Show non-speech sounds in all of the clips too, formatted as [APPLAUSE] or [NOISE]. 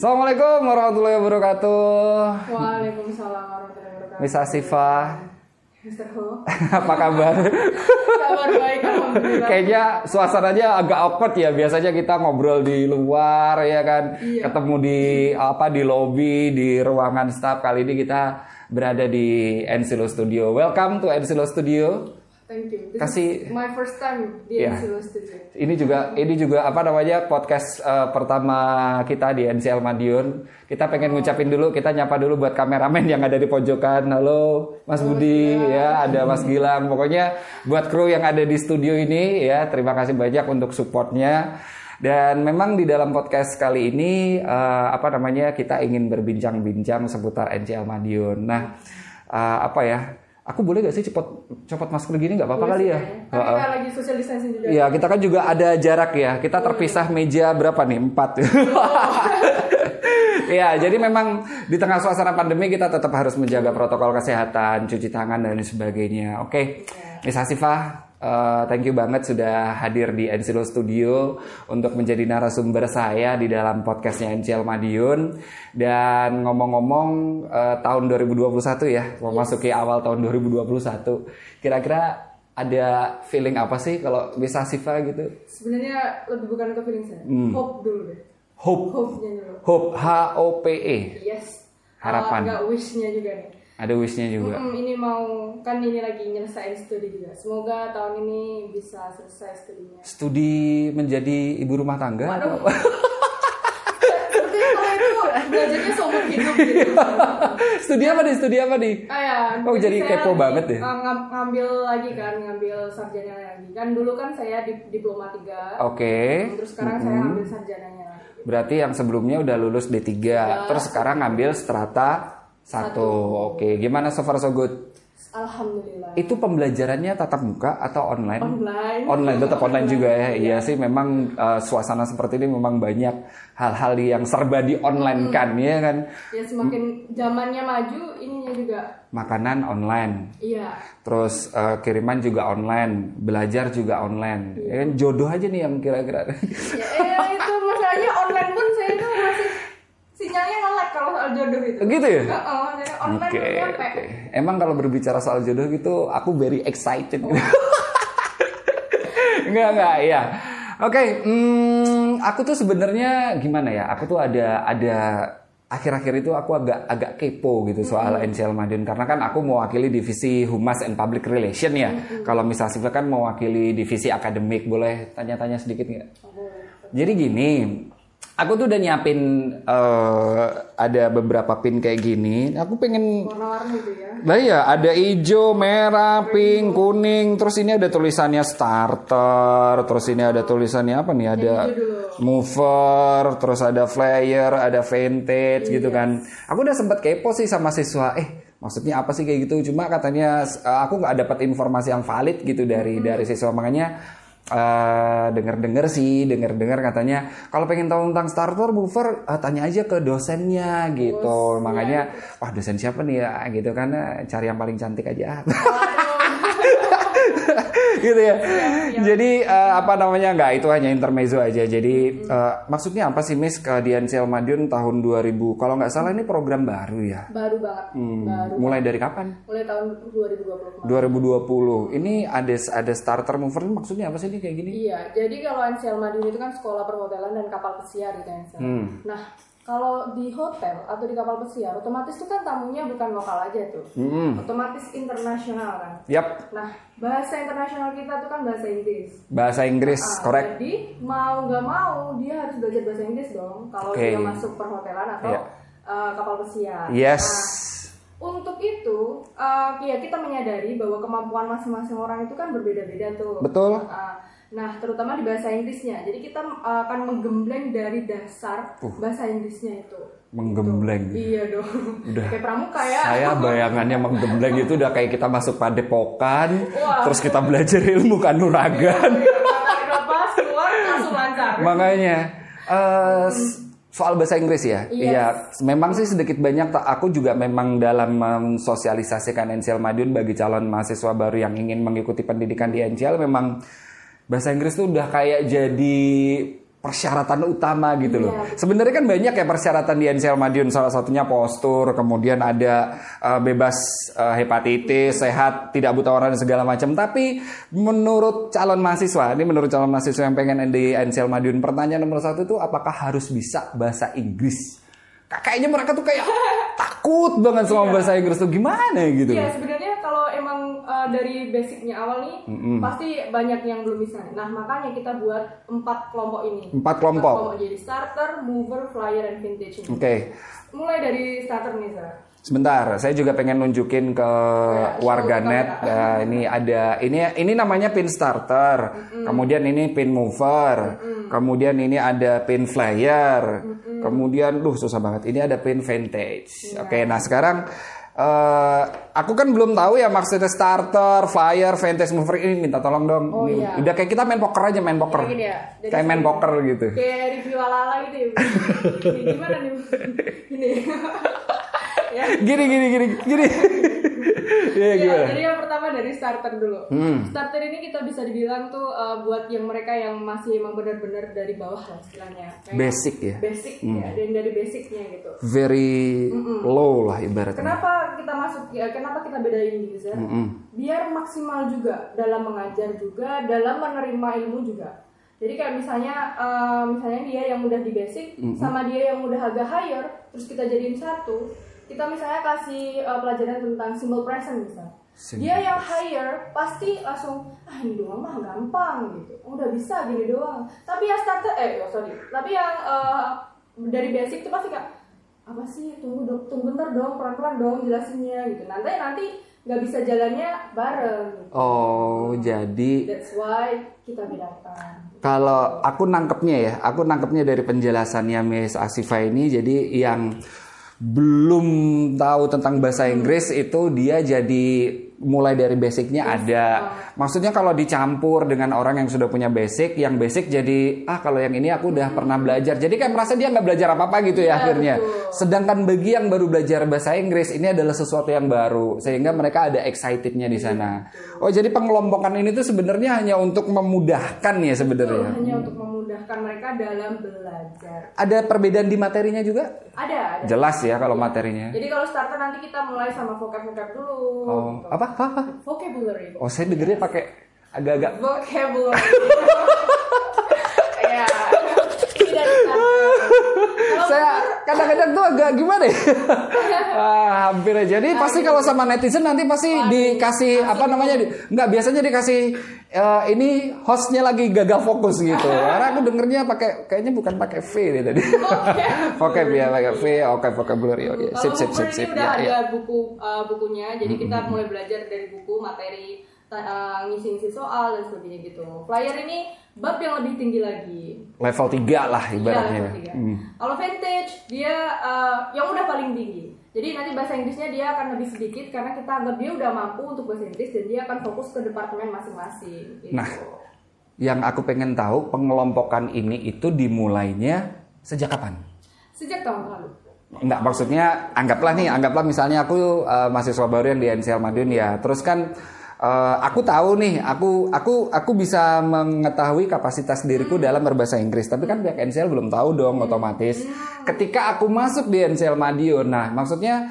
Assalamualaikum warahmatullahi wabarakatuh. Waalaikumsalam warahmatullahi wabarakatuh. Miss Asifah, Mr. Ho. [LAUGHS] apa kabar? Kabar baik alhamdulillah. Kayaknya suasananya agak awkward ya. Biasanya kita ngobrol di luar ya kan, Iya. ketemu di apa di lobby, di ruangan staff. Kali ini kita berada di Ensilo Studio. Welcome to Ensilo Studio. Thank you. This Kasih- my first time di Iya. NCO Studio. Ini juga ini juga apa namanya podcast eh, pertama kita di NCL Madiun. Kita pengen ngucapin dulu, kita nyapa dulu buat kameramen yang ada di pojokan. Halo Mas Budi ya, ada Mas Gilang. Pokoknya buat kru yang ada di studio ini ya, terima kasih banyak untuk supportnya. Dan memang di dalam podcast kali ini eh, apa namanya kita ingin berbincang-bincang seputar NCL Madiun. Nah, eh, apa ya? Aku boleh gak sih copot copot masker gini nggak apa-apa kali ya? Kan kita lagi social distancing juga. Iya, kita kan juga ada jarak ya. Kita terpisah meja berapa nih? Empat. [LAUGHS] Iya, jadi memang di tengah suasana pandemi kita tetap harus menjaga protokol kesehatan, cuci tangan dan sebagainya. Oke, Miss Hasifah, eh, thank you banget sudah hadir di Ensilo Studio untuk menjadi narasumber saya di dalam podcastnya Encel Madiun. Dan ngomong-ngomong eh, tahun 2021 ya, memasuki awal tahun 2021, kira-kira ada feeling apa sih kalau Miss Hasifah gitu? Sebenarnya lebih bukan ke feeling saya. Hmm. Hope dulu deh. Hope, Hope-nya dulu. hope, H O P E. Yes. Harapan. Uh, enggak wish-nya juga nih. Ada wishnya juga. Mm-mm, ini mau kan ini lagi nyelesain studi juga. Semoga tahun ini bisa selesai studinya. Studi menjadi ibu rumah tangga. Waduh. belajarnya seumur hidup gitu. [LAUGHS] studi apa nih? Studi apa nih? Ah, ya, Oh, jadi kepo lagi, banget ya? uh, ngam- ngambil lagi kan, ngambil sarjana lagi. Kan dulu kan saya di diploma 3. Oke. Terus sekarang saya ngambil sarjananya. Berarti yang sebelumnya udah lulus D3, terus sekarang ngambil strata 1. Oke, gimana so far so good? Alhamdulillah. Itu pembelajarannya tatap muka atau online? Online. Online tetap online juga ya. Iya sih memang uh, suasana seperti ini memang banyak hal-hal yang serba di online kan ya kan. Ya semakin zamannya maju, ininya juga. Makanan online. Iya. Terus uh, kiriman juga online, belajar juga online. Ya kan jodoh aja nih yang kira-kira. Ya, eh, itu masalahnya online pun saya sinyalnya nge-lag kalau soal jodoh itu. gitu ya? Online Oke, belum nyampe. oke. Emang kalau berbicara soal jodoh gitu, aku very excited. enggak, enggak, ya. Oke, hmm, aku tuh sebenarnya gimana ya? Aku tuh ada ada akhir-akhir itu aku agak agak kepo gitu soal NCL Madiun karena kan aku mewakili divisi Humas and Public Relation ya. Kalau misalnya Siva kan mewakili divisi akademik, boleh tanya-tanya sedikit nggak? Jadi gini, aku tuh udah nyiapin eh, ada beberapa pin kayak gini. Aku pengen Warna-warni itu ya. lah ya, ada hijau, merah, pink, kuning. Terus ini ada tulisannya starter. Terus ini ada tulisannya apa nih? Ada mover. Terus ada flyer, ada vintage gitu kan. Aku udah sempet kepo sih sama siswa. Eh, maksudnya apa sih kayak gitu? Cuma katanya eh, aku nggak dapat informasi yang valid gitu dari dari siswa. Makanya eh denger-denger sih, denger-denger katanya kalau pengen tahu tentang starter mover eh, tanya aja ke dosennya gitu. Makanya wah dosen siapa nih ya gitu kan eh, cari yang paling cantik aja. [LAUGHS] gitu ya. Jadi eh, apa namanya nggak itu hanya intermezzo aja. Jadi eh, maksudnya apa sih Miss ke Diansel Madiun tahun 2000? Kalau nggak salah ini program baru ya. Baru banget. Hmm, Baru. mulai dari kapan? Mulai tahun 2020. 2020. Ini ada ada starter mover maksudnya apa sih ini kayak gini? Iya, jadi kalau Ansel Madiun itu kan sekolah perhotelan dan kapal pesiar gitu ya. Hmm. Nah, kalau di hotel atau di kapal pesiar, otomatis itu kan tamunya bukan lokal aja tuh. Hmm. Otomatis internasional kan. Yap, Nah, bahasa internasional kita tuh kan bahasa Inggris. bahasa Inggris, Ah, correct. Jadi mau nggak mau dia harus belajar bahasa Inggris dong. Kalau Oke. dia masuk perhotelan atau Iya. eh, kapal pesiar. Yes. Nah, untuk itu, eh, ya kita menyadari bahwa kemampuan masing-masing orang itu kan berbeda-beda tuh. Betul. Ah, nah, terutama di bahasa Inggrisnya. Jadi kita eh, akan menggembleng dari dasar bahasa Inggrisnya itu. Menggembleng. Iya dong. Udah. Kayak pramuka ya. Saya bayangannya menggembleng itu udah kayak kita masuk padepokan, Wah. terus kita belajar ilmu kanuragan. Keluar langsung lancar. Makanya s- soal bahasa Inggris ya. Yes. Iya, memang sih sedikit banyak tak aku juga memang dalam mensosialisasikan NCL Madiun bagi calon mahasiswa baru yang ingin mengikuti pendidikan di NCL memang bahasa Inggris tuh udah kayak jadi persyaratan utama gitu loh. Iya. Sebenarnya kan banyak ya persyaratan di NCL Madiun salah satunya postur, kemudian ada uh, bebas uh, hepatitis, sehat, tidak buta warna dan segala macam. Tapi menurut calon mahasiswa, ini menurut calon mahasiswa yang pengen di NCL Madiun, pertanyaan nomor satu itu apakah harus bisa bahasa Inggris? Kayaknya mereka tuh kayak [LAUGHS] takut banget sama bahasa Inggris tuh gimana gitu. Iya emang uh, dari basicnya awal nih pasti banyak yang belum bisa. Nah makanya kita buat empat kelompok ini. Empat kelompok. jadi starter, mover, flyer, and vintage. Oke. Mulai dari starter nih Sarah. Sebentar, saya juga pengen nunjukin ke show warganet. ke Ya, ini ada ini ini namanya pin starter. Kemudian ini pin mover. Kemudian ini ada pin flyer. Kemudian duh susah banget. Ini ada pin vintage. Oke, nah sekarang eh aku kan belum tahu ya maksudnya starter, flyer, vintage mover ini minta tolong dong. Oh, Ini iya. Udah kayak kita main poker aja main poker. Ya, jadi Kayak main poker gitu. Kayak review ala-ala gitu ya. [LAUGHS] Gimana nih? Gini. [LAUGHS] ya. Gini gini gini gini. Iya Ya, gimana? jadi yang pertama dari starter dulu. Hmm. Starter ini kita bisa dibilang tuh uh, buat yang mereka yang masih emang benar-benar dari bawah lah istilahnya. Kayak Basic ya. Basic ya, dan dari basicnya gitu. Very low lah ibaratnya. Kenapa kita masuk ya? Kenapa kita bedain gitu Zar? Biar maksimal juga dalam mengajar juga, dalam menerima ilmu juga. Jadi kayak misalnya, eh, misalnya dia yang udah di basic, sama dia yang udah agak higher, terus kita jadiin satu. Kita misalnya kasih eh, pelajaran tentang simple present misal. Simple Dia yang higher pasti langsung ah ini doang mah gampang gitu. Oh, udah bisa gini doang. Tapi yang starter eh oh, sorry. Tapi yang eh, dari basic itu pasti kayak apa sih tunggu dong tunggu bentar dong pelan pelan dong jelasinnya gitu nanti nanti nggak bisa jalannya bareng. Oh, jadi that's why kita bedakan kalau aku nangkepnya ya, aku nangkepnya dari penjelasannya Miss Asifa ini, jadi yang belum tahu tentang bahasa Inggris itu dia jadi mulai dari basicnya ada. Maksudnya kalau dicampur dengan orang yang sudah punya basic, yang basic jadi ah kalau yang ini aku udah pernah belajar. Jadi kayak merasa dia nggak belajar apa apa gitu ya akhirnya. betul. Sedangkan bagi yang baru belajar bahasa Inggris ini adalah sesuatu yang baru sehingga mereka ada excitednya di sana. Oh jadi pengelompokan ini tuh sebenarnya hanya untuk memudahkan ya sebenarnya. hanya untuk memudahkan mereka dalam belajar Ada perbedaan di materinya juga? ada ada Jelas ya kalau materinya. jadi kalau starter nanti kita mulai sama vocab vocab dulu Oh, gitu. apa apa? Vocabulary. Oh saya dengernya pakai agak-agak vocabulary ya ini dari starter Kalau saya kadang-kadang tuh agak gimana ya? [LAUGHS] ah, hampir aja. Jadi pasti kalau sama netizen nanti pasti dikasih apa namanya? di- Nggak biasanya dikasih eh, ini hostnya lagi gagal fokus gitu. Karena aku dengernya pakai kayaknya bukan pakai V deh tadi. Oke, [LAUGHS] ya pakai V. Oke, vocabulary. Oke, sip sip sip sip. udah Ya, ada ya. buku uh, bukunya, jadi kita mulai belajar dari buku materi uh, ngisi-ngisi soal dan sebagainya gitu. Flyer ini bab yang lebih tinggi lagi. Level 3 lah Iya, ibaratnya. Hmm. Kalau vintage dia uh, yang udah paling tinggi. Jadi nanti bahasa Inggrisnya dia akan lebih sedikit karena kita anggap dia udah mampu untuk bahasa Inggris dan dia akan fokus ke departemen masing-masing. Gitu. Nah, yang aku pengen tahu pengelompokan ini itu dimulainya sejak kapan? Sejak tahun lalu. Enggak, maksudnya anggaplah nih, anggaplah misalnya aku eh, mahasiswa baru yang di NCL Madiun ya. Terus kan eh, aku tahu nih, aku aku aku bisa mengetahui kapasitas diriku dalam berbahasa Inggris. Tapi kan pihak NCL belum tahu dong otomatis. Ketika aku masuk di NCL Madiun, nah maksudnya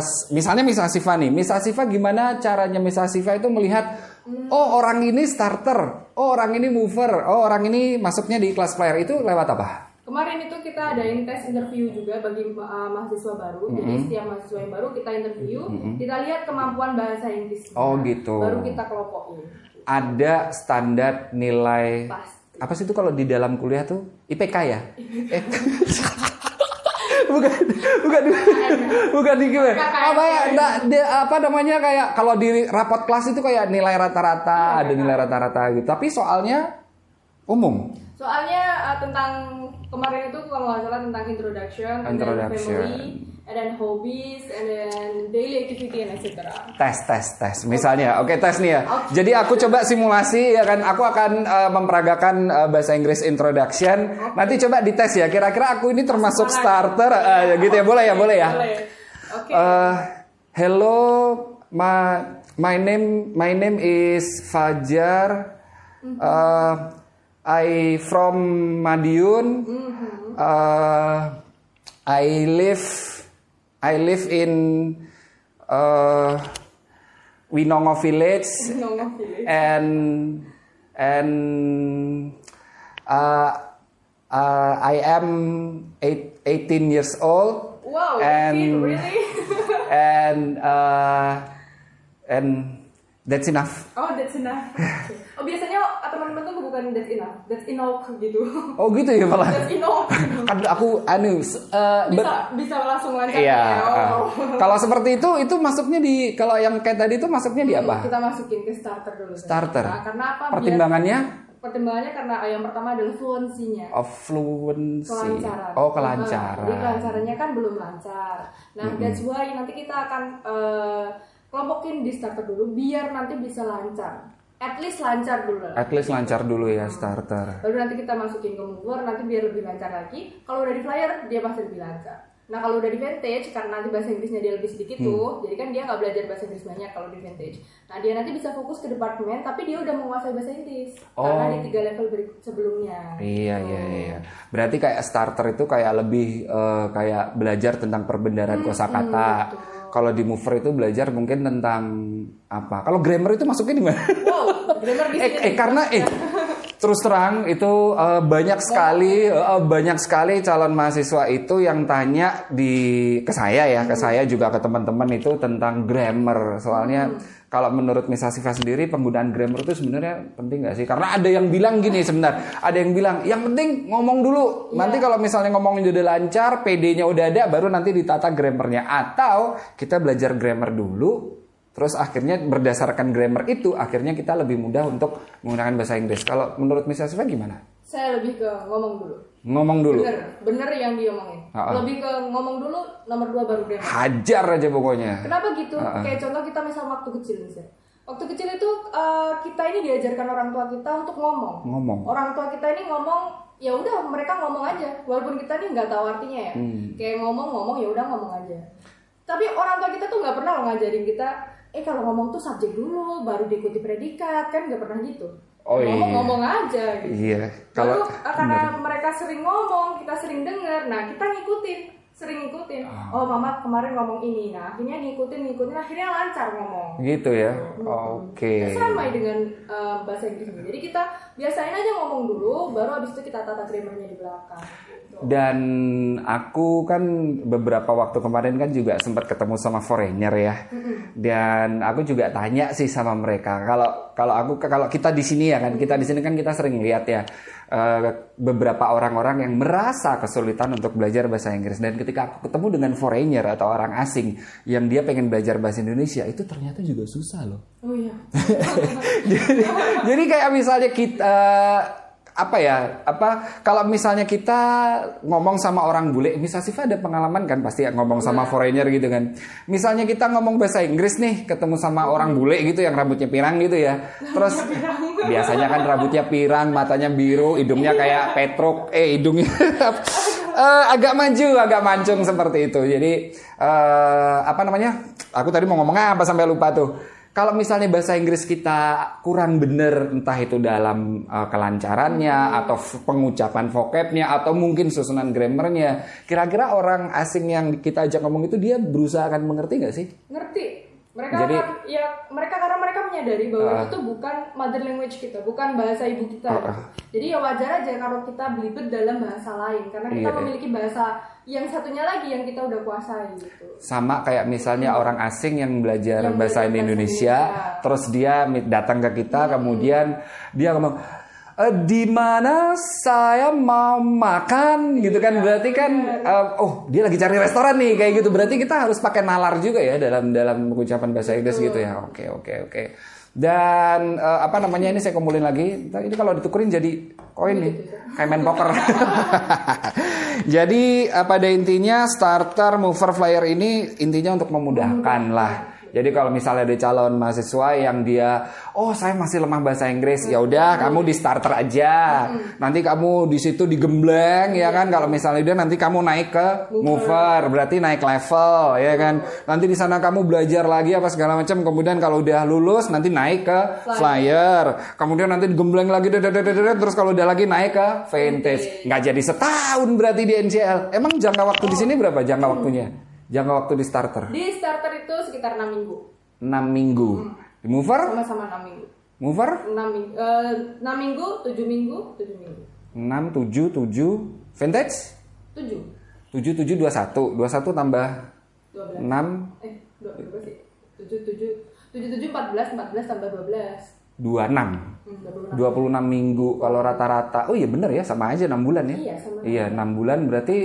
s- misalnya Miss Asifa nih, Miss Asifa gimana caranya Miss Asifa itu melihat oh orang ini starter, oh orang ini mover, oh orang ini masuknya di kelas player itu lewat apa? Kemarin itu kita adain tes interview juga bagi uh, mahasiswa baru. Jadi setiap mahasiswa yang baru kita interview, kita lihat kemampuan bahasa Inggris. Oh, gitu. Baru kita kelompokin. ada standar nilai Pasti. apa sih itu kalau di dalam kuliah tuh IPK ya? Eh, [LAUGHS] bukan bukan bukan di gimana? apa ya nggak, di- apa namanya kayak kalau di rapot kelas itu kayak nilai rata-rata ada nilai rata-rata gitu tapi soalnya umum Soalnya uh, tentang kemarin itu kalau nggak salah tentang introduction, and then Introduction. family, and then hobbies, and then daily activity and etc. tes tes tes. Misalnya oke. tes nih ya. Jadi aku coba simulasi ya kan? Aku akan eh, memperagakan eh, bahasa Inggris introduction. Nanti coba dites ya. Kira-kira aku ini termasuk starter eh, gitu ya. Boleh ya boleh ya. Boleh. Oke. Uh, hello, my my name my name is Fajar. Uh, I from Madiun. Uh, I live I live in uh, Winongo village Nongol village. and and uh, uh, I am eight, 18 years old Wow, and really? [LAUGHS] and uh, and that's enough. Oh, that's enough. [LAUGHS] Oh, biasanya teman-teman tuh bukan that's enough, that's enough gitu. Oh gitu ya malah. That's enough. Kan aku anu uh, Bisa bisa langsung lancar. Iya. ya. uh, Oh. kalau seperti itu itu masuknya di kalau yang kayak tadi itu masuknya di apa? Kita masukin ke starter dulu. Starter. Nah, karena apa? Biar- Pertimbangannya pertimbangannya karena yang pertama adalah fluensinya. of fluency. kelancaran. Oh, kelancaran. Jadi kelancarannya kan belum lancar. Nah, that's why nanti kita akan eh, kelompokin di starter dulu biar nanti bisa lancar. At least lancar dulu. lah. At least lancar dulu ya starter. Baru nanti kita masukin ke mover nanti biar lebih lancar lagi. Kalau udah di flyer dia pasti lebih lancar. Nah kalau udah di vintage karena nanti bahasa Inggrisnya dia lebih sedikit tuh, jadi kan dia nggak belajar bahasa Inggris banyak kalau di vintage. Nah dia nanti bisa fokus ke departemen, tapi dia udah menguasai bahasa Inggris karena Oh. di tiga level berikut sebelumnya. Iya iya iya. Berarti kayak starter itu kayak lebih eh, kayak belajar tentang perbendaharaan kosakata. Kalau di mover itu belajar mungkin tentang apa? Kalau grammar itu masuknya di mana? Wow, grammar di eh, eh karena eh terus terang itu eh, banyak sekali eh, banyak sekali calon mahasiswa itu yang tanya di ke saya ya, ke saya juga ke teman-teman itu tentang grammar. Soalnya kalau menurut Miss Asifa sendiri penggunaan grammar itu sebenarnya penting nggak sih? Karena ada yang bilang gini sebentar, ada yang bilang yang penting ngomong dulu. Nanti kalau misalnya ngomongnya udah lancar, PD-nya udah ada, baru nanti ditata grammarnya. Atau kita belajar grammar dulu, Terus akhirnya berdasarkan grammar itu akhirnya kita lebih mudah untuk menggunakan bahasa Inggris. Kalau menurut Miss Asifa gimana? Saya lebih ke ngomong dulu. Ngomong dulu. Bener, bener yang dia omongin. Ha-ha. Lebih ke ngomong dulu, nomor dua baru grammar. Hajar aja pokoknya. Kenapa gitu? Kayak contoh kita misal waktu kecil misalnya. Waktu kecil itu eh, kita ini diajarkan orang tua kita untuk ngomong. Ngomong. Orang tua kita ini ngomong ya udah mereka ngomong aja walaupun kita ini nggak tahu artinya ya. Kayak ngomong-ngomong ya udah ngomong aja. Tapi orang tua kita tuh nggak pernah loh ngajarin kita eh kalau ngomong tuh subjek dulu baru diikuti predikat kan nggak pernah gitu. Oh, iya. ngomong-ngomong aja gitu. Iya. Kalau Kalau karena mereka sering ngomong, kita sering dengar, nah kita ngikutin, sering ngikutin. Ah. Oh mama kemarin ngomong ini, nah akhirnya ngikutin, ngikutin, akhirnya lancar ngomong. gitu ya. Oke. Sama dengan eh, bahasa Inggris. Jadi kita biasain aja ngomong dulu, baru habis itu kita tata grammarnya di belakang. Gitu. Dan aku kan beberapa waktu kemarin kan juga sempat ketemu sama foreigner ya. Dan aku juga tanya sih sama mereka. Kalau kalau aku kalau kita di sini ya kan, kita di sini kan kita sering lihat ya eh, beberapa orang-orang yang merasa kesulitan untuk belajar bahasa Inggris. Dan ketika aku ketemu dengan foreigner atau orang asing yang dia pengen belajar bahasa Indonesia, itu ternyata juga susah loh Oh iya. [LAUGHS] jadi, jadi kayak misalnya kita apa ya apa kalau misalnya kita ngomong sama orang bule misal Siva ada pengalaman kan pasti ya ngomong sama foreigner gitu kan? Misalnya kita ngomong bahasa Inggris nih ketemu sama orang bule gitu yang rambutnya pirang gitu ya. Terus biasanya kan rambutnya pirang matanya biru hidungnya kayak petruk eh hidungnya [LAUGHS] eh, agak maju agak mancung seperti itu. Jadi eh, apa namanya? Aku tadi mau ngomong apa sampai lupa tuh kalau misalnya bahasa Inggris kita kurang bener entah itu dalam uh, kelancarannya atau f- pengucapan vocabnya atau mungkin susunan grammarnya kira-kira orang asing yang kita ajak ngomong itu dia berusaha akan mengerti nggak sih Ngerti. Mereka Jadi- akan, ya mereka karena mereka menyadari bahwa itu tuh bukan mother language kita, bukan bahasa ibu kita. gitu. Jadi ya wajar aja kalau kita belibet dalam bahasa lain karena kita iya. memiliki bahasa yang satunya lagi yang kita udah kuasai gitu. sama kayak misalnya orang asing yang belajar Yang bahasa Indonesia Indonesia. terus dia datang ke kita kemudian dia ngomong "Eh, di mana saya mau makan gitu kan? Berarti kan eh, oh dia lagi cari restoran nih kayak gitu. Berarti kita harus pakai nalar juga ya dalam dalam pengucapan bahasa Inggris gitu ya? Oke oke oke. Dan eh, apa namanya ini saya kumpulin lagi. Ntar ini kalau ditukerin jadi koin nih kayak main poker. [LAUGHS] Jadi pada intinya starter mover flyer ini intinya untuk memudahkan lah Jadi kalau misalnya ada calon mahasiswa yang dia, oh saya masih lemah bahasa Inggris, ya udah kamu di starter aja. Nanti kamu di situ digembleng ya kan. Kalau misalnya dia nanti kamu naik ke mover, berarti naik level ya kan. Nanti di sana kamu belajar lagi apa segala macam. Kemudian kalau udah lulus nanti naik ke flyer. Kemudian nanti digembleng lagi, terus kalau udah lagi naik ke vintage. Nggak jadi setahun berarti di NCL. Emang jangka waktu di sini berapa jangka waktunya? Jangka waktu di starter? Di starter itu sekitar 6 minggu. 6 minggu. Di mover? Sama-sama 6 minggu. Mover? 6 minggu, eh, 6 minggu, 7 minggu, 7 minggu. 6, 7, 7. Vintage? 7. 7, 7, 21. 21 tambah 12. 6, Eh, 2 berapa sih? 7 7 7 7 14 14 tambah 12. 26. Hmm, 26. 26 minggu kalau rata-rata. Oh iya bener ya, sama aja 6 bulan ya. Iya, sama. Iya, 6 bulan berarti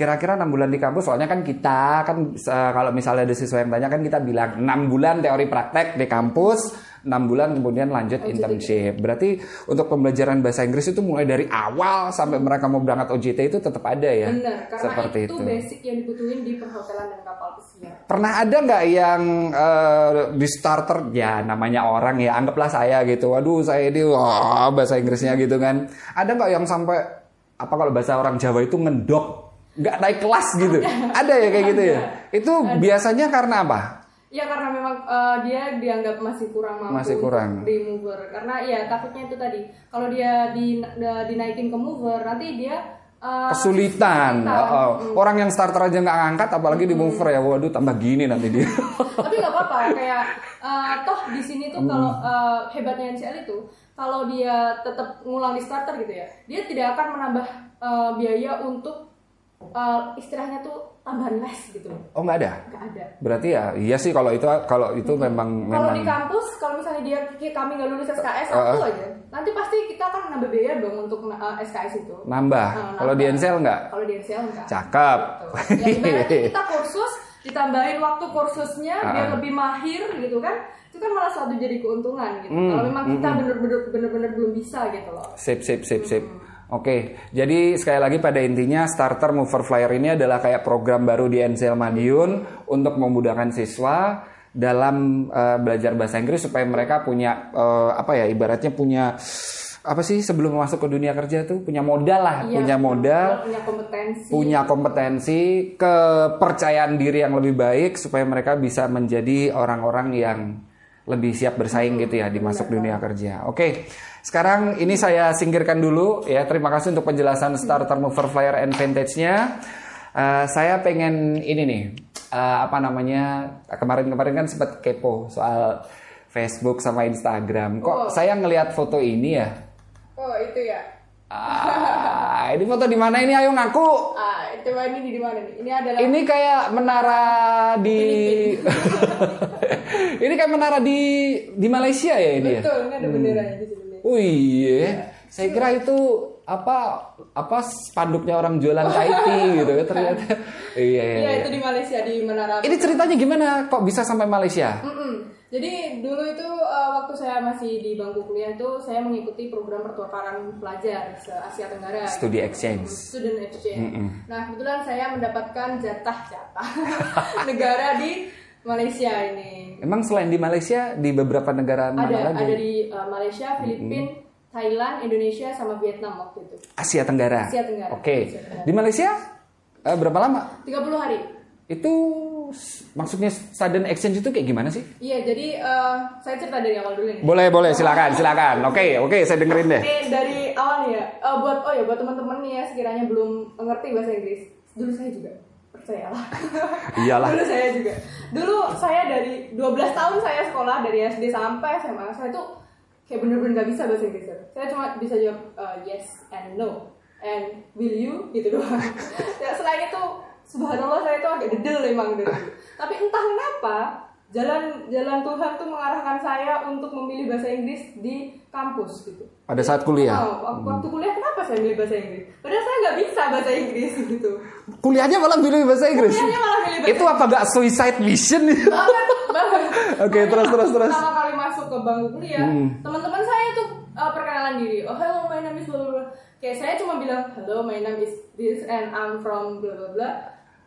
kira-kira 6 bulan di kampus soalnya kan kita kan eh, kalau misalnya ada siswa yang tanya kan kita bilang 6 bulan teori praktek di kampus 6 bulan kemudian lanjut internship. Berarti untuk pembelajaran bahasa Inggris itu mulai dari awal sampai mereka mau berangkat OJT itu tetap ada ya? Benar, karena seperti itu, itu. basic yang dibutuhin di perhotelan dan kapal pesiar. pernah ada nggak yang eh, di starter ya namanya orang ya anggaplah saya gitu waduh saya ini wah bahasa Inggrisnya gitu kan. Ada nggak yang sampai apa kalau bahasa orang Jawa itu ngendok nggak naik kelas gitu. Ada. Ya kayak gitu ya? Itu biasanya karena apa? Ya karena memang eh, dia dianggap masih kurang mampu Masih kurang. di mover. Karena ya takutnya itu tadi. Kalau dia di, da- dinaikin ke mover nanti dia eh, kesulitan. kesulitan. Oh, oh. orang yang starter aja nggak ngangkat apalagi di mover ya. Waduh tambah gini nanti dia. [LAUGHS] Tapi nggak apa-apa. Kayak eh, toh di sini tuh kalau eh, hebatnya NCL itu kalau dia tetap ngulang di starter gitu ya, dia tidak akan menambah eh, biaya untuk eh, istilahnya tuh tambahan les gitu. oh nggak ada Nggak ada. berarti ya iya sih kalau itu kalau itu memang Kalau memang di kampus, kalau misalnya dia kami nggak lulus SKS Uh, satu aja, nanti pasti kita akan nambah biaya dong untuk uh, SKS itu. nambah Nah, kalau di. NCL nggak Kalau di NCL enggak. cakep Gitu. Ya ibaratnya kita kursus ditambahin waktu kursusnya biar Ah. lebih mahir gitu kan. Itu kan malah suatu jadi keuntungan gitu. Hmm, Kalau memang kita bener-bener bener-bener belum bisa gitu loh. Sip, sip, sip, sip. Oke, jadi sekali lagi pada intinya starter mover flyer ini adalah kayak program baru di NCL Madiun untuk memudahkan siswa dalam eh, belajar bahasa Inggris supaya mereka punya eh, apa ya ibaratnya punya apa sih sebelum masuk ke dunia kerja tuh punya modal lah, Iya, punya modal, punya kompetensi. punya kompetensi, kepercayaan diri yang lebih baik supaya mereka bisa menjadi orang-orang yang lebih siap bersaing gitu ya di masuk dunia kerja. Oke, sekarang ini saya singkirkan dulu ya. Terima kasih untuk penjelasan starter mover flyer and vintage-nya. Eh, saya pengen ini nih eh, apa namanya kemarin-kemarin kan sempat kepo soal Facebook sama Instagram. Kok saya ngelihat foto ini ya? Oh, itu ya. Ah, ini foto di mana ini? Ayo ngaku. Ah, coba ini di mana nih? Ini adalah Ini kayak menara di [LAUGHS] Ini kayak menara di di Malaysia ya ini ya. betul, ini ada benderanya di sini. Oh iya. Saya kira itu apa apa spanduknya orang jualan [LAUGHS] kaiti gitu ya ternyata. Iya, iya, Iya, iya. itu di Malaysia di Menara Ini ceritanya gimana kok bisa sampai Malaysia? Mm-mm. Jadi dulu itu uh, waktu saya masih di bangku kuliah itu saya mengikuti program pertukaran pelajar se Asia Tenggara. Studi exchange. Student exchange. Nah kebetulan saya mendapatkan jatah-jatah [LAUGHS] negara di Malaysia ini. Emang selain di Malaysia di beberapa negara mana Ada lagi? ada di uh, Malaysia, Filipina, Thailand, Indonesia sama Vietnam waktu itu. Asia Tenggara. Asia Tenggara. Oke. Tenggara. Di Malaysia eh, berapa lama? 30 hari. Itu maksudnya sudden exchange itu kayak gimana sih? Iya jadi uh, saya cerita dari awal dulu nih. Boleh, boleh, silakan, silakan. Oke, oke, saya dengerin deh. Ini dari awal nih ya, eh, buat oh ya buat teman-teman nih ya sekiranya belum mengerti bahasa Inggris, dulu saya juga percayalah. [LAUGHS] Iyalah. dulu saya juga. Dulu saya dari 12 tahun saya sekolah dari SD sampai SMA saya tuh kayak bener-bener gak bisa bahasa Inggris. Saya cuma bisa jawab eh, yes and no and will you gitu doang. [LAUGHS] ya selain itu subhanallah saya tuh agak dedel emang dari dulu. Tapi entah kenapa jalan jalan Tuhan tuh mengarahkan saya untuk memilih bahasa Inggris di kampus gitu. Pada saat kuliah. Oh, waktu, waktu kuliah kenapa saya milih bahasa Inggris? Padahal saya nggak bisa bahasa Inggris gitu. Kuliahnya malah pilih bahasa Inggris. Kuliahnya malah milih bahasa Itu apa gak suicide mission? banget banget. [LAUGHS] Oke, terus, terus, terus. Pertama kali masuk ke bangku kuliah, Hmm. teman-teman saya tuh uh, perkenalan diri. Oh, hello, my name is blah blah blah. Kayak saya cuma bilang, hello, my name is this and I'm from blah blah blah.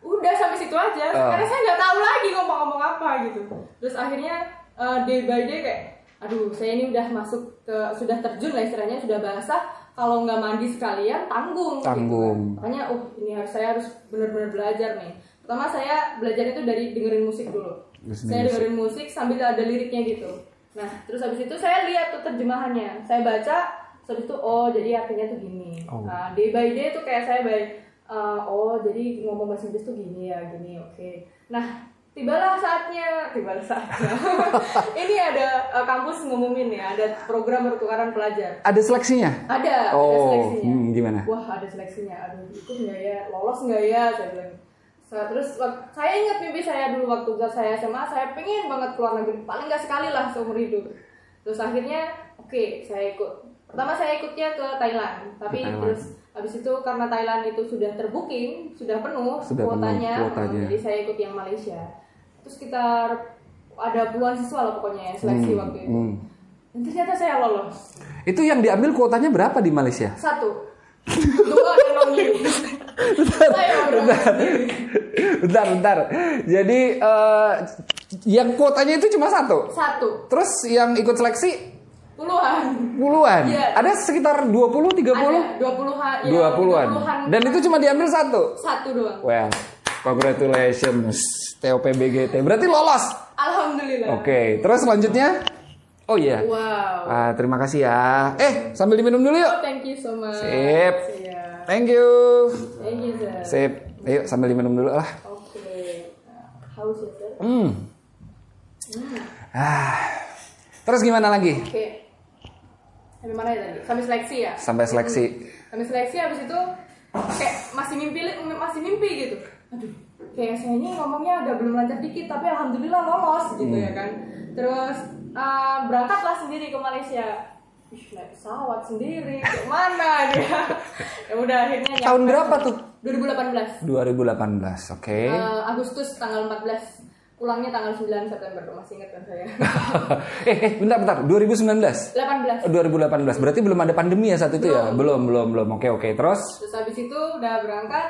Udah sampai situ aja. Oh. karena saya nggak tahu lagi ngomong-ngomong apa gitu. Terus akhirnya uh, day by day kayak aduh saya ini udah masuk ke sudah terjun lah istilahnya sudah basah. Kalau nggak mandi sekalian tanggung. Gitu. Tanggung. makanya oh ini harus saya harus benar-benar belajar nih. Pertama saya belajar itu dari dengerin musik dulu. Listening saya dengerin musik sambil ada liriknya gitu. Nah terus habis itu saya lihat tuh terjemahannya. Saya baca terus habis itu oh jadi artinya tuh gini. Oh. nah day by day tuh kayak saya baik uh, oh jadi ngomong bahasa Inggris tuh gini ya gini oke. Nah tibalah saatnya tibalah saatnya. [LAUGHS] Ini ada uh, kampus ngumumin ya ada program pertukaran pelajar. Ada seleksinya? ada ada Oh, seleksinya. hmm, gimana? wah ada seleksinya. Aduh ikut nggak ya? Lolos nggak ya? Saya bilang. Sa- terus saya ingat mimpi saya dulu waktu saya SMA saya pengen banget keluar negeri. Paling nggak sekali lah seumur hidup. Terus akhirnya oke saya ikut. Pertama saya ikutnya ke Thailand. Tapi Thailand. terus habis itu karena Thailand itu sudah terbooking sudah penuh Sudah penuh kuotanya, kuotanya. jadi saya ikut yang Malaysia terus sekitar ada puluhan siswa lah pokoknya yang seleksi waktu itu hmm. dan ternyata saya lolos Itu yang diambil kuotanya berapa di Malaysia? satu dua saya udah bentar, bentar. Jadi eh, yang kuotanya itu cuma satu. satu Terus yang ikut seleksi puluhan puluhan. Iya. Ada sekitar 20 30 ada dua puluhan ya, 20-an. Dan itu cuma diambil satu. satu doang Well, congratulations TOPBGT. Berarti lolos. alhamdulillah Oke, terus selanjutnya Oh iya. wow Ah, terima kasih ya. Eh, sambil diminum dulu yuk. oh, thank you so much Sip. Iya. Thank you. thank you sir Sip. Ayo sambil diminum dulu lah. oke Nah, haus ya sir Hmm. Ah. Terus gimana lagi? oke sampai mana ya tadi sampai seleksi ya Sampai seleksi. sampai seleksi habis itu kayak masih mimpi masih mimpi gitu aduh kayak saya ini ngomongnya agak belum lancar dikit tapi alhamdulillah lolos gitu ya kan terus uh, berangkatlah sendiri ke Malaysia Ih, naik pesawat sendiri mana dia [LAUGHS] ya udah akhirnya. Tahun berapa tuh? 2018 2018. Oke. Uh, Agustus tanggal 14 pulangnya tanggal 9 September masih ingat kan saya [LAUGHS] eh, eh, bentar, bentar. 2019. 18 Oh, 2018. Berarti belum ada pandemi ya saat itu ya? Belum, belum, belum. Oke, oke. Terus Terus habis itu udah berangkat.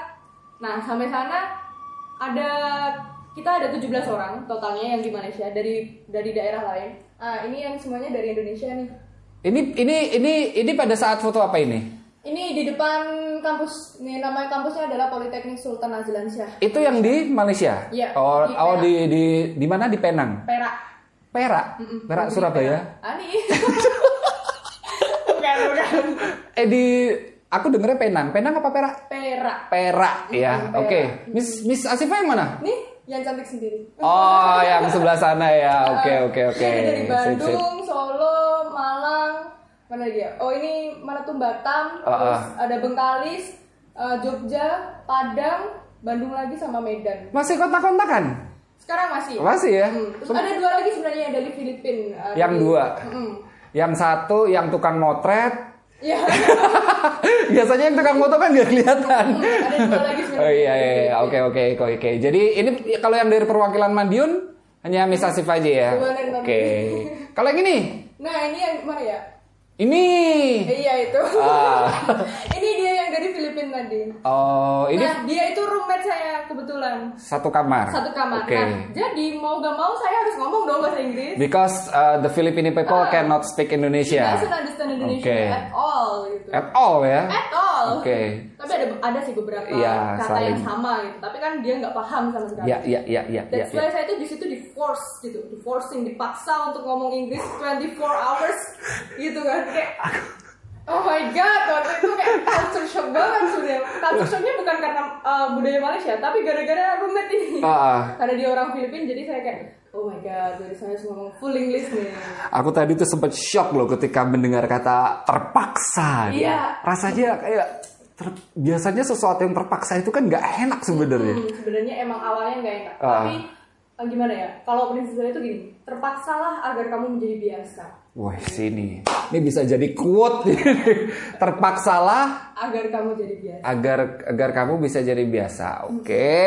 Nah, sampai sana ada kita ada 17 orang totalnya yang di Malaysia dari dari daerah lain. Ah, ini yang semuanya dari Indonesia nih. ini ini ini ini pada saat foto apa ini? Ini di depan kampus. Nih nama kampusnya adalah Politeknik Sultan Azlansyah. Itu yang di Malaysia? Iya, Oh, di oh di di di mana di Penang? Perak. Perak. Di Surabaya. Perak. Ah, nih. [LAUGHS] bukan, bukan. Eh di aku dengernya Penang. Penang apa Perak? Perak. Perak ya. Mm. Oke. Miss Miss Asifa yang mana? Nih, yang cantik sendiri. Oh, yang sebelah sana ya. Oke, [LAUGHS] oke, oke. Dari Sip, sip. Bandung, Solo, mana dia? Oh ini mana tuh Batam, Ah, terus ada Bengkalis, eh, Jogja, Padang, Bandung lagi sama Medan. Masih kontak-kontakan? Sekarang masih. Masih ya? Hmm, Terus ada dua lagi sebenarnya dari Filipina. eh, Yang dari- dua. Mm-mm. Yang satu yang tukang motret. Ya, [LAUGHS] Biasanya yang tukang foto kan nggak kelihatan. ada dua lagi sebenarnya. Oh iya iya iya. oke oke oke. Jadi ini kalau yang dari perwakilan Madiun hanya Miss Asif aja ya. Oke. Madiun. Kalau yang ini, Nah ini yang mana ya? Ini. Iya itu. Ah. [LAUGHS] ini dia yang dari Tadi. Oh ini Nah dia itu roommate saya kebetulan. satu kamar. Satu kamar. Oke. Nah, jadi mau gak mau saya harus ngomong dong bahasa Inggris. Because uh, the Filipino people Ah. cannot speak Indonesia. doesn't understand Indonesia Oke. at all gitu. At all ya. At all. Oke. Tapi ada ada sih beberapa Iya, kata yang saling. sama gitu. Tapi kan dia nggak paham sama sekali. Ya ya ya ya ya. That's ya. why saya tuh di situ di force gitu, di forcing, dipaksa untuk ngomong Inggris 24 hours [LAUGHS] gitu kan kayak Oh my god, waktu itu kayak culture shock banget sudah. Culture shocknya bukan karena uh, budaya Malaysia, tapi gara-gara roommate ini. Ah, ah. Karena dia orang Filipina, jadi saya kayak, oh my god, jadi saya harus ngomong full English nih. Aku tadi tuh sempat shock loh ketika mendengar kata terpaksa. Iya. Rasanya kayak ter- biasanya sesuatu yang terpaksa itu kan nggak enak sebenarnya. Hmm, sebenarnya emang awalnya nggak enak, Ah. tapi eh, gimana ya? Kalau prinsip saya itu gini, terpaksalah agar kamu menjadi biasa, Wah sini, ini bisa jadi quote. [LAUGHS] Terpaksalah agar kamu jadi biasa. agar agar kamu bisa jadi biasa. Oke,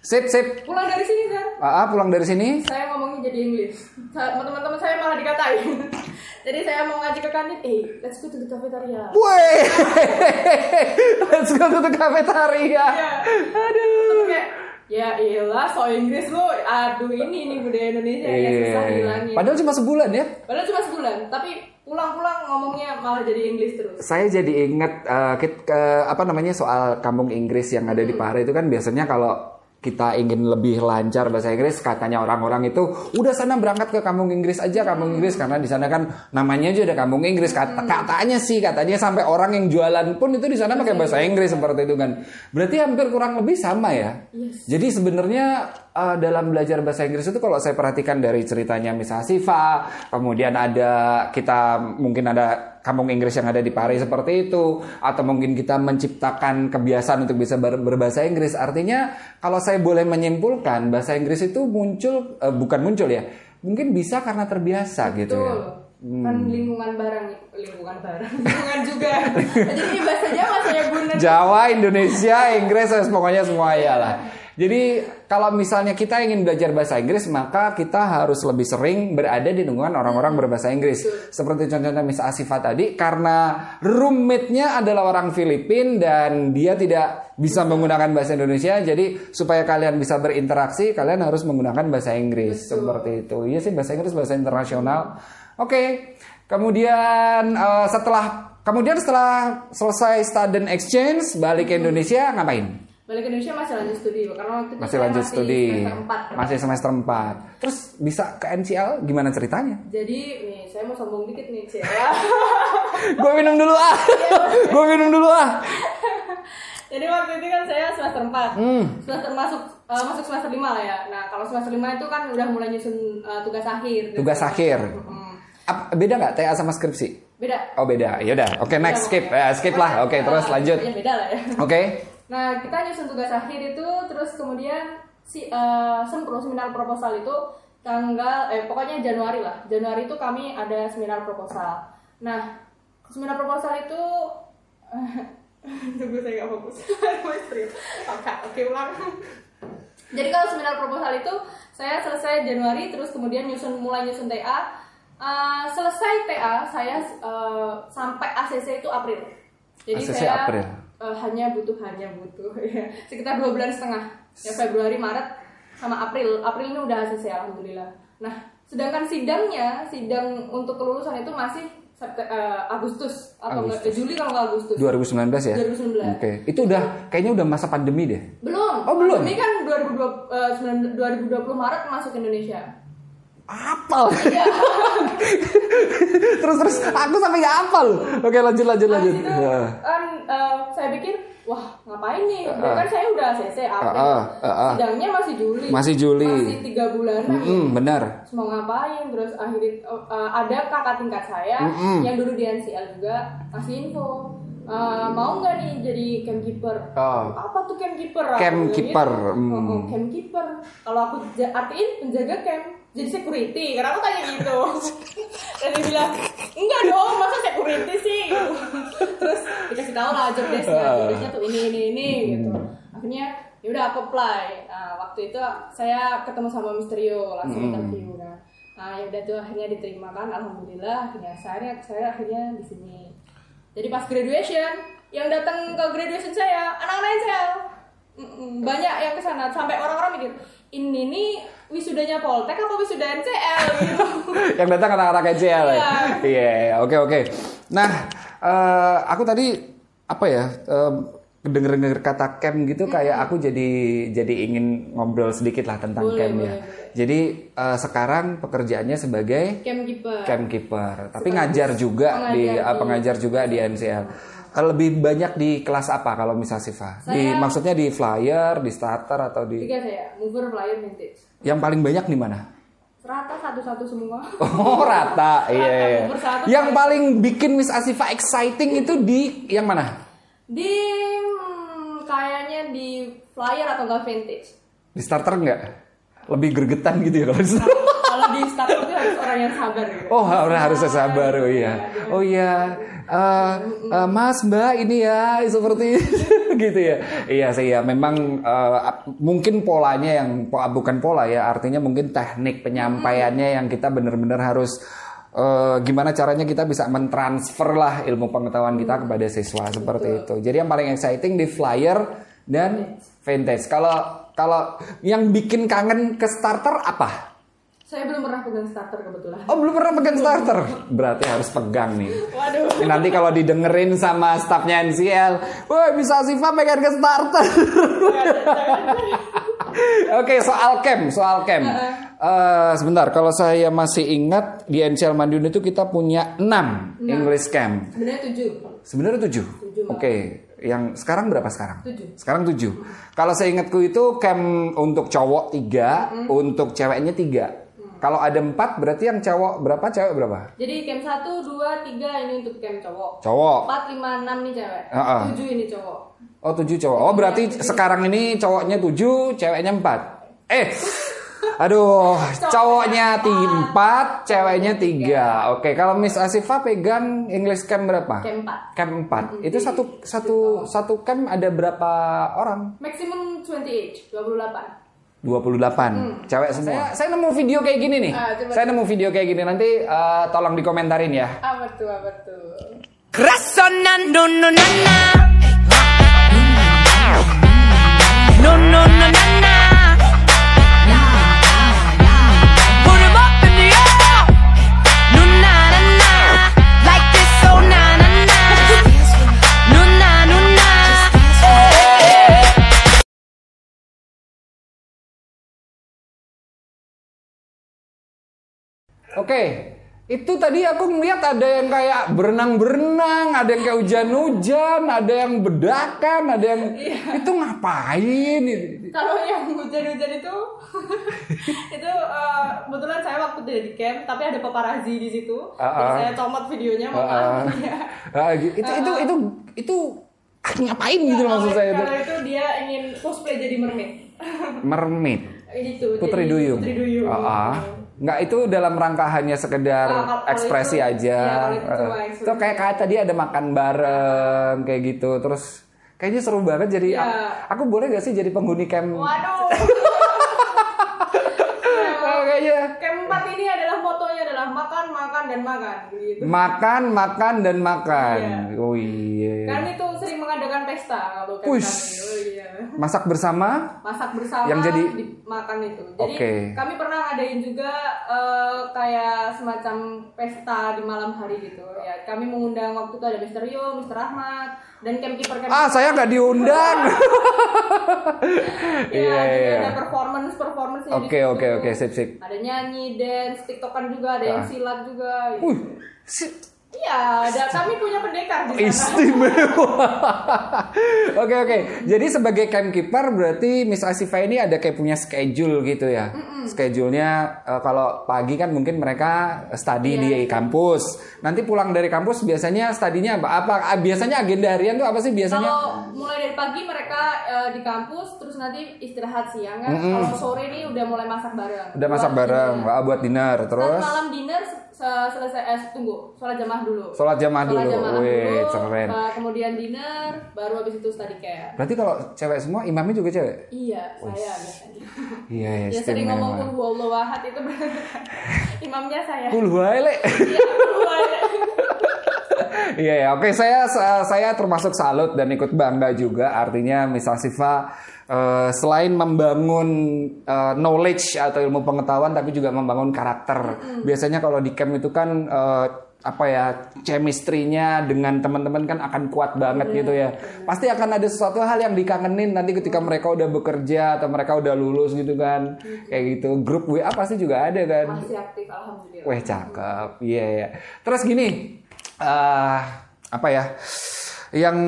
sip sip. Pulang dari sini kan, Ah, pulang dari sini. saya ngomongnya jadi English. Teman-teman saya malah dikatain. [LAUGHS] jadi saya mau ngajak ke kantin, eh, let's go to the cafeteria. Woi, [LAUGHS] let's go to the cafeteria. Iya. Aduh. Kayak ya iyalah so Inggris lu aduh ini nih budaya Indonesia ya susah Iya. hilangin Padahal cuma sebulan ya. padahal cuma sebulan tapi pulang-pulang ngomongnya malah jadi Inggris terus Saya jadi ingat eh, kit- ke- apa namanya soal kampung Inggris yang ada di Pare itu kan biasanya kalau kita ingin lebih lancar bahasa Inggris katanya orang-orang itu udah sana berangkat ke kampung Inggris aja kampung Inggris. Karena di sana kan namanya aja udah kampung Inggris. Kata, katanya sih katanya sampai orang yang jualan pun itu di sana pakai bahasa Inggris seperti itu kan. Berarti hampir kurang lebih sama ya? Jadi sebenarnya eh, dalam belajar bahasa Inggris itu kalau saya perhatikan dari ceritanya Miss Asifa kemudian ada kita mungkin ada kampung Inggris yang ada di Paris seperti itu atau mungkin kita menciptakan kebiasaan untuk bisa ber- berbahasa Inggris. Artinya kalau saya boleh menyimpulkan bahasa Inggris itu muncul eh, bukan muncul ya mungkin bisa karena terbiasa gitu Betul. ya kan lingkungan barang lingkungan barang [LAUGHS] lingkungan juga. Jadi bahasa Jawa saya guna Jawa, Indonesia, Inggris, eh, pokoknya semua ya lah. Jadi kalau misalnya kita ingin belajar bahasa Inggris, maka kita harus lebih sering berada di lingkungan orang-orang berbahasa Inggris. Seperti contohnya Miss Asifa tadi, karena roommate-nya adalah orang Filipin dan dia tidak bisa menggunakan bahasa Indonesia, jadi supaya kalian bisa berinteraksi, kalian harus menggunakan bahasa Inggris. Seperti itu. Iya sih bahasa Inggris bahasa internasional. Oke. Kemudian eh, setelah kemudian setelah selesai student exchange balik ke Indonesia ngapain? Balik ke Indonesia masih lanjut studi karena waktu itu Masih lanjut studi. semester 4 Masih semester 4. Terus bisa ke NCL gimana ceritanya? jadi nih saya mau sombong dikit nih Cia [LAUGHS] [LAUGHS] Gue minum dulu ah. Gue minum dulu ah. [LAUGHS] Jadi waktu itu kan saya semester 4 Hmm. Semester masuk eh, masuk semester 5 lah ya. Nah, kalau semester 5 itu kan udah mulai nyusun eh, tugas akhir. Tugas akhir. Mm. Ap- beda nggak TA sama skripsi? Beda. Oh beda. Ya udah. Oke next skip. Eh, skip lah. Oke terus Eh, lanjut. pokoknya beda lah ya. Oke. Nah, kita nyusun tugas akhir itu terus kemudian si eh, sempro seminar proposal itu tanggal eh pokoknya Januari lah. Januari itu kami ada seminar proposal. Nah, seminar proposal itu [LAUGHS] tunggu saya nggak fokus. [LAUGHS] Oke, oke ulang. Jadi kalau seminar proposal itu saya selesai Januari terus kemudian nyusun mulai nyusun TA. Eh, selesai TA saya eh, sampai ACC itu April. Jadi ACC saya April. Eh, hanya butuh hanya butuh [LAUGHS] ya, sekitar dua bulan setengah. Ya Februari, Maret sama April. April ini udah ACC alhamdulillah. Nah, sedangkan sidangnya, sidang untuk kelulusan itu masih Septe- eh, Agustus atau enggak- eh, Juli kalau nggak Agustus. 2019 ya? 2019. Oke. Itu udah kayaknya udah masa pandemi deh. Belum. Oh, belum? Ini kan 2020, eh, 19 2020 Maret masuk Indonesia. Apal. [LAUGHS] Terus terus aku sampai nggak apal. Oke lanjut lanjut lanjut. Itu Ya. kan eh, saya pikir wah ngapain nih? kan saya udah CC April. Ah, ah, ah. Sidangnya masih Juli. Masih Juli. Masih tiga bulan. Mm, benar. mau ngapain terus akhirnya eh, ada kakak tingkat saya yang dulu di NCL juga ngasih info Eh, mau nggak nih jadi campkeeper Oh. apa tuh campkeeper Campkeeper, bilangnya, hmm. oh, oh, campkeeper kalau aku artiin penjaga camp jadi security. Karena aku tanya gitu. Dan dia bilang enggak dong masa security sih? Gitu. terus dikasih tahu lah job desknya job desknya tuh ini ini ini gitu. Akhirnya ya udah aku apply. Nah, waktu itu saya ketemu sama Misterio langsung interview nah nah ya udah tuh akhirnya diterima kan. Alhamdulillah akhirnya saya saya akhirnya di sini. Jadi pas graduation yang datang ke graduation saya anak-anak Mm-mm, banyak yang ke sana. Sampai orang-orang mikir ini nih wisudanya Poltek apa wisuda NCL gitu. [LAUGHS] yang datang anak-anak NCL ya. Iya. Iya, oke oke. Nah, eh, aku tadi apa ya? eh, denger-denger kata camp gitu kayak aku jadi jadi ingin ngobrol sedikit lah tentang Boleh, camp ya. boleh. Jadi eh, sekarang pekerjaannya sebagai campkeeper campkeeper, tapi ngajar juga di Pengajar eh, di- pengajar juga di NCL. Lebih banyak di kelas apa kalau misal Siva? Di Saya- maksudnya di flyer, di starter atau di tiga saya mover flyer vintage yang paling banyak di mana? serata satu-satu semua [LAUGHS] Oh rata, iya. iya. nomor satu. Yang paling bikin Miss Asifa exciting itu di yang mana? di hmm, kayaknya di flyer atau enggak vintage Di starter nggak? Lebih gregetan gitu ya kalau di starter. [LAUGHS] orang yang sabar gitu Oh harus harus sabar oh iya. Oh iya. Eh, eh, Mas Mbak ini ya seperti [LAUGHS] gitu ya. Iya sih ya. Memang ap- mungkin polanya yang bukan pola ya. Artinya mungkin teknik penyampaiannya yang kita benar-benar harus eh, gimana caranya kita bisa mentransfer lah ilmu pengetahuan kita kepada siswa seperti itu. Jadi yang paling exciting di flyer dan vintage. Kalau kalau yang bikin kangen ke starter apa? Saya belum pernah pegang starter kebetulan. Oh belum pernah pegang starter, berarti harus pegang nih. Waduh. Nanti kalau didengerin sama staffnya NCL, wah bisa Siva pegang ke starter. Oke soal cam, soal cam. Eh, sebentar, kalau saya masih ingat di NCL Madiun itu kita punya 6 English cam. Sebenarnya tujuh. Sebenarnya 7. Tujuh, Mas. Oke, yang sekarang berapa sekarang? Tujuh. Sekarang 7. Kalau saya ingatku itu cam untuk cowok 3, untuk ceweknya 3. Kalau ada 4 berarti yang cowok berapa, cewek berapa? Jadi camp satu, dua, tiga ini untuk camp cowok. Cowok. Empat, lima, enam nih cewek. Tujuh ini cowok. Oh 7 cowok. Oh berarti sekarang ini cowoknya 7, ceweknya 4. Eh, [LAUGHS] aduh, cowoknya 4, ceweknya 3. Oke, kalau Miss Asifa pegang English Cam berapa? Camp empat. Cam 4. Itu satu satu satu cam ada berapa orang? Maximum 28, 28. 28 cewek semua. Saya, saya nemu video kayak gini nih. Ah, coba. saya nemu video kayak gini nanti eh, tolong dikomentarin ya. Apa tuh, apa tuh? Krasona no no na na No no no na na Oke, itu tadi aku ngeliat ada yang kayak berenang-berenang, ada yang kayak hujan-hujan, ada yang bedakan, ada yang itu ngapain? Kalau yang hujan-hujan itu, [LAUGHS] itu eh, kebetulan saya waktu di camp, tapi ada paparazi di situ. Ah, Jadi ah. saya comot videonya, Ah, ah. makanya. [LAUGHS] Ah, gitu. itu itu itu itu ngapain gitu maksud saya itu? Kalau itu dia ingin cosplay jadi mermaid. Mermaid. itu. Putri jadi Duyung. Putri Duyung. Ah, ah. Nggak itu dalam rangka hanya sekedar kalau- kalau ekspresi itu- aja. kalau itu. Itu kayak kayak tadi ada makan bareng kayak gitu. Terus kayaknya seru banget jadi Iya. aku, aku boleh gak sih jadi penghuni camp? Waduh. Ah, [LAUGHS] kayaknya Camp empat ini adalah fotonya adalah makan, makan dan makan gitu. makan, makan dan makan. Iya. Oh iya. Kan itu sering mengadakan pesta kalau kami. Oh iya. Masak bersama? masak bersama Yang jadi- makan itu. Jadi Oke. kami pernah ngadain juga eh, kayak semacam pesta di malam hari gitu. Ya, kami mengundang waktu itu ada Mister Rio, Mister Ahmad dan campkeeper camp. Ah, saya nggak diundang. [LAUGHS] ya, Iya, jadi iya. ada performance performance Oke, oke, oke, sip, sip. Ada nyanyi, dance, tiktokan juga, ada yang Ah. silat juga. Uh, si- Iya, ada kami punya pendekar di sana. istimewa. [LAUGHS] Oke oke. Jadi sebagai campkeeper berarti Miss Asifa ini ada kayak punya schedule gitu ya. Schedule-nya eh, kalau pagi kan mungkin mereka study Iya. di kampus. Nanti pulang dari kampus biasanya studinya apa? Apa ah, biasanya agenda harian tuh apa sih biasanya? Kalau mulai dari pagi mereka eh, di kampus, terus nanti istirahat siang kan. Kalau sore ini udah mulai masak bareng. Udah masak Buat bareng, dinner. ah, buat dinner terus malam dinner selesai eh tunggu sholat jamaah dulu. sholat jamaah Sholat dulu. jamaah Wih, dulu, keren. eh, kemudian dinner, baru habis itu study care. Berarti kalau cewek semua imamnya juga cewek? Iya, saya biasanya. Iya, ya, ya sering ngomong kul huwallahu ahad itu imamnya saya. Kul huwai, Le. Iya, kul. [LAUGHS] Iya ya, oke saya saya termasuk salut dan ikut bangga juga. Artinya misal Siva eh, selain membangun eh, knowledge atau ilmu pengetahuan, tapi juga membangun karakter. Biasanya kalau di camp itu kan eh, apa ya chemistry-nya dengan teman-teman kan akan kuat banget gitu ya. Pasti akan ada sesuatu hal yang dikangenin nanti ketika mereka udah bekerja atau mereka udah lulus gitu kan. Kayak gitu. Grup WA pasti juga ada kan. Masih aktif alhamdulillah. Wah cakep, iya ya. Terus gini, eh apa ya? Yang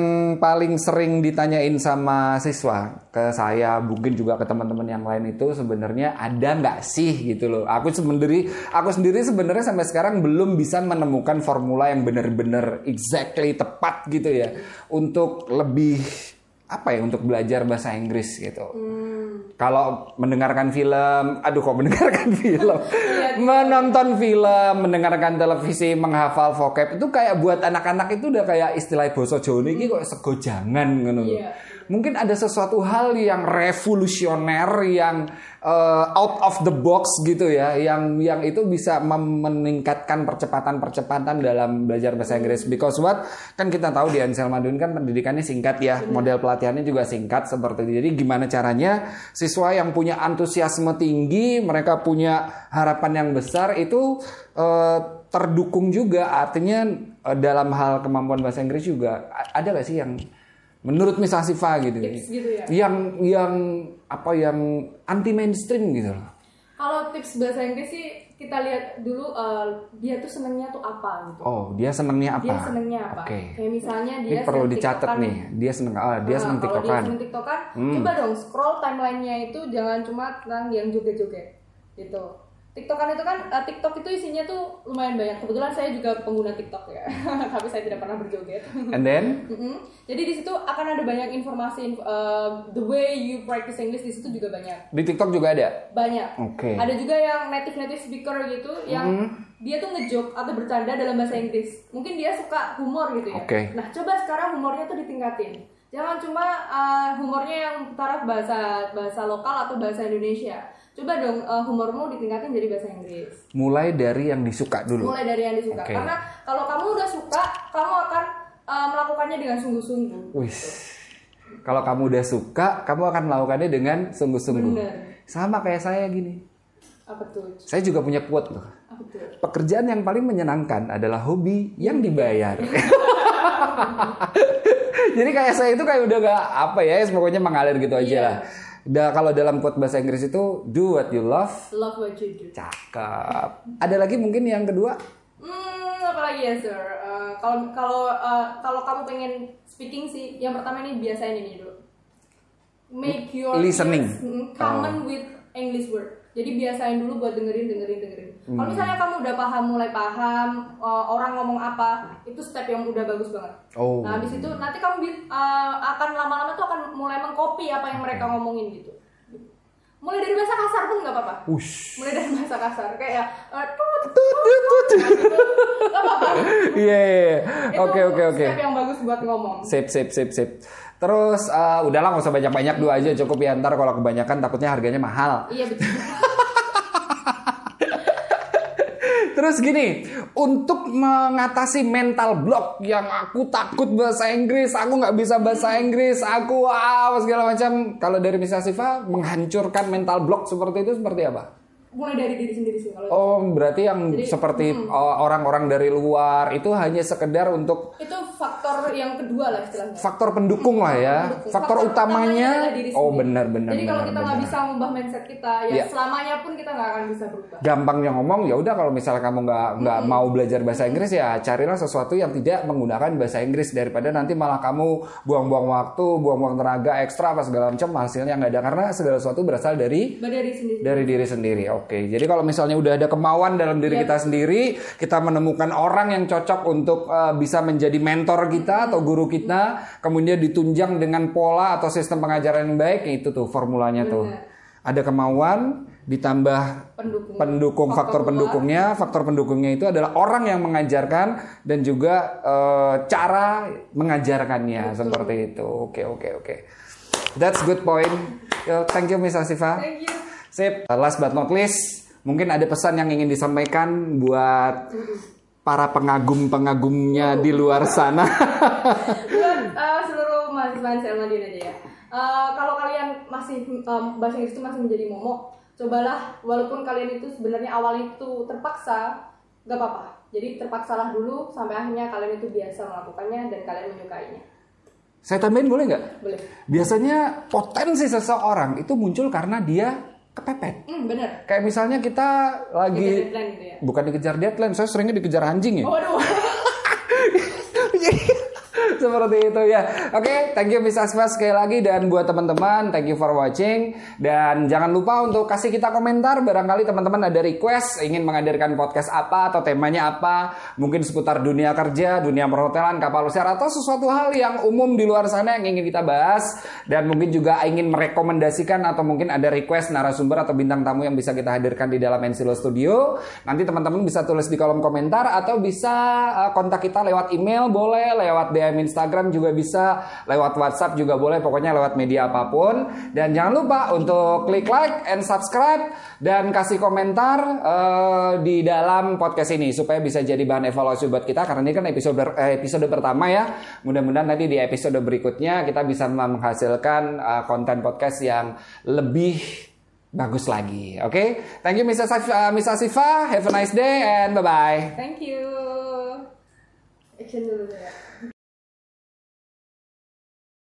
paling sering ditanyain sama siswa ke saya, mungkin juga ke teman-teman yang lain itu sebenarnya ada nggak sih gitu loh. Aku sendiri, aku sendiri sebenarnya sampai sekarang belum bisa menemukan formula yang benar-benar exactly tepat gitu ya untuk lebih apa ya untuk belajar bahasa Inggris gitu. Kalau mendengarkan film, aduh kok mendengarkan [LAUGHS] film, menonton film, mendengarkan televisi, menghafal vocab itu kayak buat anak-anak itu udah kayak istilah boso Jawa ini kok sego jangan ngono. Mungkin ada sesuatu hal yang revolusioner yang uh, out of the box gitu ya yang yang itu bisa meningkatkan percepatan-percepatan dalam belajar bahasa Inggris. Because what? Kan kita tahu di Ansel Madun kan pendidikannya singkat ya model pelatihannya juga singkat seperti itu. Jadi gimana caranya siswa yang punya antusiasme tinggi mereka punya harapan yang besar itu uh, terdukung juga. Artinya uh, dalam hal kemampuan bahasa Inggris juga ada gak sih yang menurut Miss Asifa gitu, Tips gitu ya? yang yang apa yang anti mainstream gitu loh Kalau tips bahasa Inggris sih kita lihat dulu eh, dia tuh senengnya tuh apa gitu. oh dia senengnya apa Dia senengnya apa? oke Kayak misalnya ini dia perlu seneng dicatat TikTokan. nih dia seneng ah, dia Nah, seneng kalau dia tiktokan seneng tiktokan, Hmm. coba dong scroll timelinenya itu jangan cuma tentang yang joget-joget gitu. Tiktokan itu kan eh, TikTok itu isinya tuh lumayan banyak. Kebetulan saya juga pengguna TikTok ya, [LAUGHS] tapi saya tidak pernah berjoget. and then Mm-mm. Jadi di situ akan ada banyak informasi eh, the way you practice English di situ juga banyak. di TikTok juga ada Banyak. Oke. Hmm. Ada juga yang native native speaker gitu yang dia tuh ngejoke atau bercanda dalam bahasa Inggris. Mungkin dia suka humor gitu ya. Oke. Nah, coba sekarang humornya tuh ditingkatin. Jangan cuma uh, humornya yang taraf bahasa bahasa lokal atau bahasa Indonesia. Coba dong uh, humormu ditingkatin jadi bahasa Inggris. mulai dari yang disuka dulu Mulai dari yang disuka. Oke. Karena kalau kamu udah suka, kamu akan uh, melakukannya dengan sungguh-sungguh. Wis. Kalau kamu udah suka, kamu akan melakukannya dengan sungguh-sungguh. Sama kayak saya gini. Apa tuh? Saya juga punya quote loh. Apa tuh? Pekerjaan yang paling menyenangkan adalah hobi yang dibayar. [LAUGHS] [LAUGHS] Jadi kayak saya itu kayak udah gak apa ya, pokoknya mengalir gitu aja Iya. lah. Da, kalau dalam quote bahasa Inggris itu do what you love, Love what you do. cakep. Ada lagi mungkin yang kedua? Hmm, apalagi ya sir? Eh, Kalau kalau eh, kalau kamu pengen speaking sih, yang pertama ini biasain ini dulu. Make your Listening. mm, common with English word. Jadi biasain dulu buat dengerin, dengerin, dengerin. Kalau misalnya kamu udah paham, mulai paham eh, orang ngomong apa, itu step yang udah bagus banget. Oh. Nah, di situ nanti kamu eh, akan lama-lama tuh akan mulai mengcopy apa yang mereka ngomongin gitu. Mulai dari bahasa kasar pun nggak apa-apa mulai dari bahasa kasar kayak eh, tut tut tut gitu. Gak apa-apa [LAUGHS] Iya, iya, iya. Itu Oke, oke, oke. step yang bagus buat ngomong Sip, sip, sip, sip. Terus eh, udahlah nggak usah banyak-banyak dua aja cukup ya ntar kalau kebanyakan takutnya harganya mahal. iya betul [LAUGHS] Terus gini, untuk mengatasi mental block yang aku takut bahasa Inggris, aku nggak bisa bahasa Inggris, aku wow segala macam. Kalau dari Miss Asifa menghancurkan mental block seperti itu seperti apa? Mulai dari diri sendiri sih kalau Oh, berarti yang Jadi, seperti uh, orang-orang dari luar itu hanya sekedar untuk itu faktor yang kedua lah istilahnya. faktor pendukung lah ya. Pendukung. Faktor, utamanya, adalah diri oh benar benar. jadi kalau kita nggak bisa mengubah mindset kita ya Iya. selamanya pun kita nggak akan bisa berubah. Gampangnya ngomong ya udah kalau misalnya kamu nggak nggak mau belajar bahasa Inggris ya carilah sesuatu yang tidak menggunakan bahasa Inggris. Daripada nanti malah kamu buang-buang waktu buang-buang tenaga ekstra apa segala macam hasilnya nggak ada. Karena segala sesuatu berasal dari dari sendiri. dari diri sendiri. Oke jadi kalau misalnya udah ada kemauan dalam diri Iya. kita sendiri kita menemukan orang yang cocok untuk uh, bisa menjadi mentor kita atau guru kita kemudian ditunjang dengan pola atau sistem pengajaran yang baik itu tuh formulanya tuh. Ada kemauan ditambah pendukung pendukung faktor, luar. pendukungnya faktor pendukungnya itu adalah orang yang mengajarkan dan juga eh, cara mengajarkannya seperti itu. Oke oke oke. That's good point. Thank you Miss Asifa thank you sip last but not least mungkin ada pesan yang ingin disampaikan buat para pengagum-pengagumnya di luar sana [LAUGHS] buat uh, seluruh mahasiswa Madin aja ya. Uh, kalau kalian masih um, bahasa Inggris itu masih menjadi momok, cobalah walaupun kalian itu sebenarnya awalnya itu terpaksa, gak apa-apa. Jadi terpaksalah dulu sampai akhirnya kalian itu biasa melakukannya dan kalian menyukainya. saya tambahin boleh nggak Boleh. biasanya potensi seseorang itu muncul karena dia kepepet Hmm, bener. kayak misalnya kita lagi gitu ya. bukan dikejar deadline, saya seringnya dikejar anjing ya. Oh, aduh. [LAUGHS] Seperti itu ya. Oke, thank you Miss Asma sekali lagi. Dan buat teman-teman, thank you for watching. Dan jangan lupa untuk kasih kita komentar. Barangkali teman-teman ada request ingin menghadirkan podcast apa atau temanya apa, mungkin seputar dunia kerja, dunia perhotelan, kapal pesiar atau sesuatu hal yang umum di luar sana yang ingin kita bahas. Dan mungkin juga ingin merekomendasikan atau mungkin ada request narasumber atau bintang tamu yang bisa kita hadirkan di dalam Ensilo Studio. Nanti teman-teman bisa tulis di kolom komentar atau bisa uh, kontak kita lewat email. Boleh, lewat DM Instagram juga bisa, lewat WhatsApp juga boleh, pokoknya lewat media apa pun. Dan jangan lupa untuk klik like and subscribe dan kasih komentar eh, di dalam podcast ini supaya bisa jadi bahan evaluasi buat kita karena ini kan episode ber- eh, episode pertama ya. Mudah-mudahan nanti di episode berikutnya kita bisa menghasilkan eh, konten podcast yang lebih bagus lagi. Oke, thank you Mr. Sif- uh, Miss Asifa. Have a nice day and bye bye. Thank you. Action dulu ya.